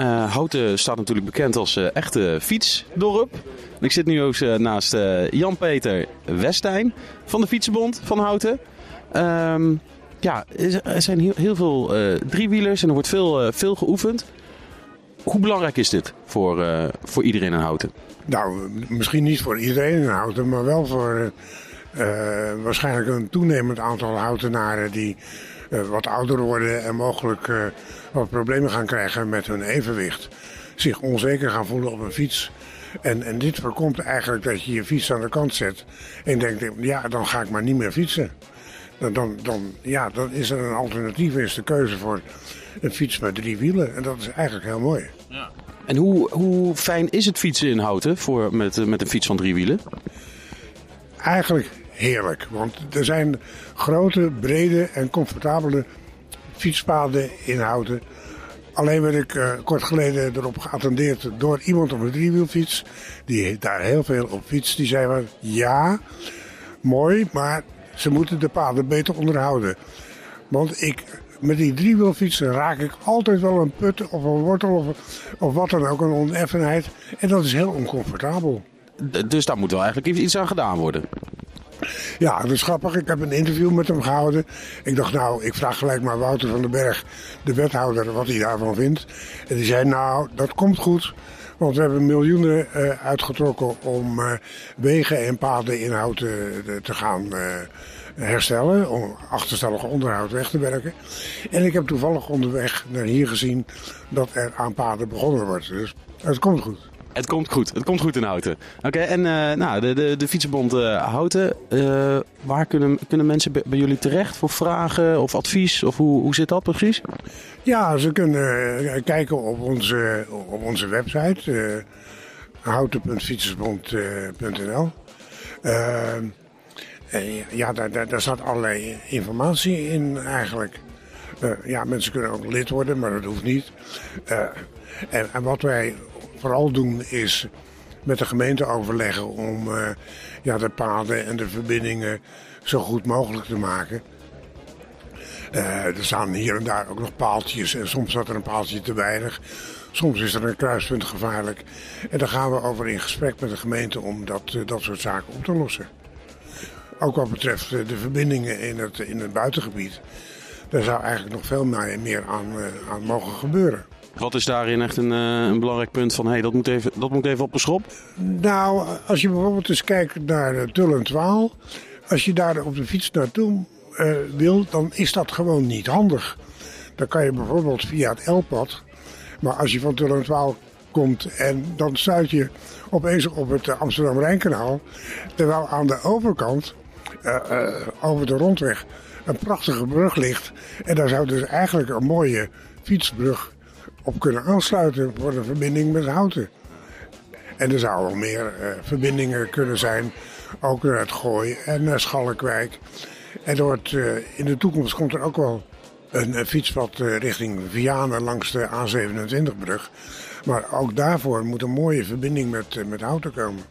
Uh, Houten staat natuurlijk bekend als uh, echte fietsdorp. Ik zit nu ook uh, naast Jan-Peter Westijn van de Fietsenbond van Houten. Um, ja, er zijn heel, heel veel driewielers en er wordt veel, veel geoefend. Hoe belangrijk is dit voor, voor iedereen in Houten? Nou, misschien niet voor iedereen in Houten, maar wel voor waarschijnlijk een toenemend aantal Houtenaren die wat ouder worden en mogelijk wat problemen gaan krijgen met hun evenwicht. Zich onzeker gaan voelen op een fiets. En, en dit voorkomt eigenlijk dat je je fiets aan de kant zet. En denkt, ja, dan ga ik maar niet meer fietsen. Dan, dan, dan, ja, dan is er een alternatief, is de keuze voor een fiets met drie wielen. En dat is eigenlijk heel mooi. Ja. En hoe, hoe fijn is het fietsen in Houten voor, met, met een fiets van drie wielen? Eigenlijk heerlijk. Want er zijn grote, brede en comfortabele fietspaden in Houten. Alleen werd ik uh, kort geleden erop geattendeerd door iemand op een driewielfiets. Die daar heel veel op fiets. Die zei van ja, mooi, maar ze moeten de paden beter onderhouden. Want ik, met die driewielfietsen raak ik altijd wel een put of een wortel of, of wat dan ook, een oneffenheid. En dat is heel oncomfortabel. Dus daar moet wel eigenlijk iets aan gedaan worden. Ja, dat is grappig. Ik heb een interview met hem gehouden. Ik dacht, nou, ik vraag gelijk maar Wouter van den Berg, de wethouder, wat hij daarvan vindt. En die zei, nou, dat komt goed. Want we hebben miljoenen uh, uitgetrokken om uh, wegen en paden inhoud te, te gaan herstellen. Om achterstallig onderhoud weg te werken. En ik heb toevallig onderweg naar hier gezien dat er aan paden begonnen wordt. Dus het komt goed. Het komt goed. Het komt goed in Houten. Oké, en uh, nou, de, de, de Fietsenbond uh, Houten. Uh, waar kunnen, kunnen mensen bij, jullie terecht voor vragen of advies? Of hoe, hoe zit dat precies? Ja, ze kunnen kijken op onze, op onze website. houten.fietsenbond.nl Ja, daar, daar, daar staat allerlei informatie in eigenlijk. ja, mensen kunnen ook lid worden, maar dat hoeft niet. En, en, wat wij vooral doen is met de gemeente overleggen om uh, ja, de paden en de verbindingen zo goed mogelijk te maken. Uh, er staan hier en daar ook nog paaltjes en soms staat er een paaltje te weinig. Soms is er een kruispunt gevaarlijk. En daar gaan we over in gesprek met de gemeente om dat, uh, dat soort zaken op te lossen. Ook wat betreft de verbindingen in het, in het buitengebied. Daar zou eigenlijk nog veel meer aan, aan mogen gebeuren. Wat is daarin echt een, uh, een belangrijk punt van hey, dat, moet even, dat moet even op de schop? Nou, als je bijvoorbeeld eens kijkt naar Tull en Waal. Als je daar op de fiets naartoe uh, wil, dan is dat gewoon niet handig. Dan kan je bijvoorbeeld via het L-pad. Maar als je van Tull en Waal komt en dan stuit je opeens op het Amsterdam-Rijnkanaal. Terwijl aan de overkant, over de rondweg, een prachtige brug ligt. En daar zou dus eigenlijk een mooie fietsbrug op kunnen aansluiten voor de verbinding met Houten. En er zouden wel meer uh, verbindingen kunnen zijn, ook naar het Gooi en naar Schalkwijk. En wordt, uh, in de toekomst komt er ook wel een, een fietspad richting Vianen langs de A27-brug. Maar ook daarvoor moet een mooie verbinding met, met Houten komen.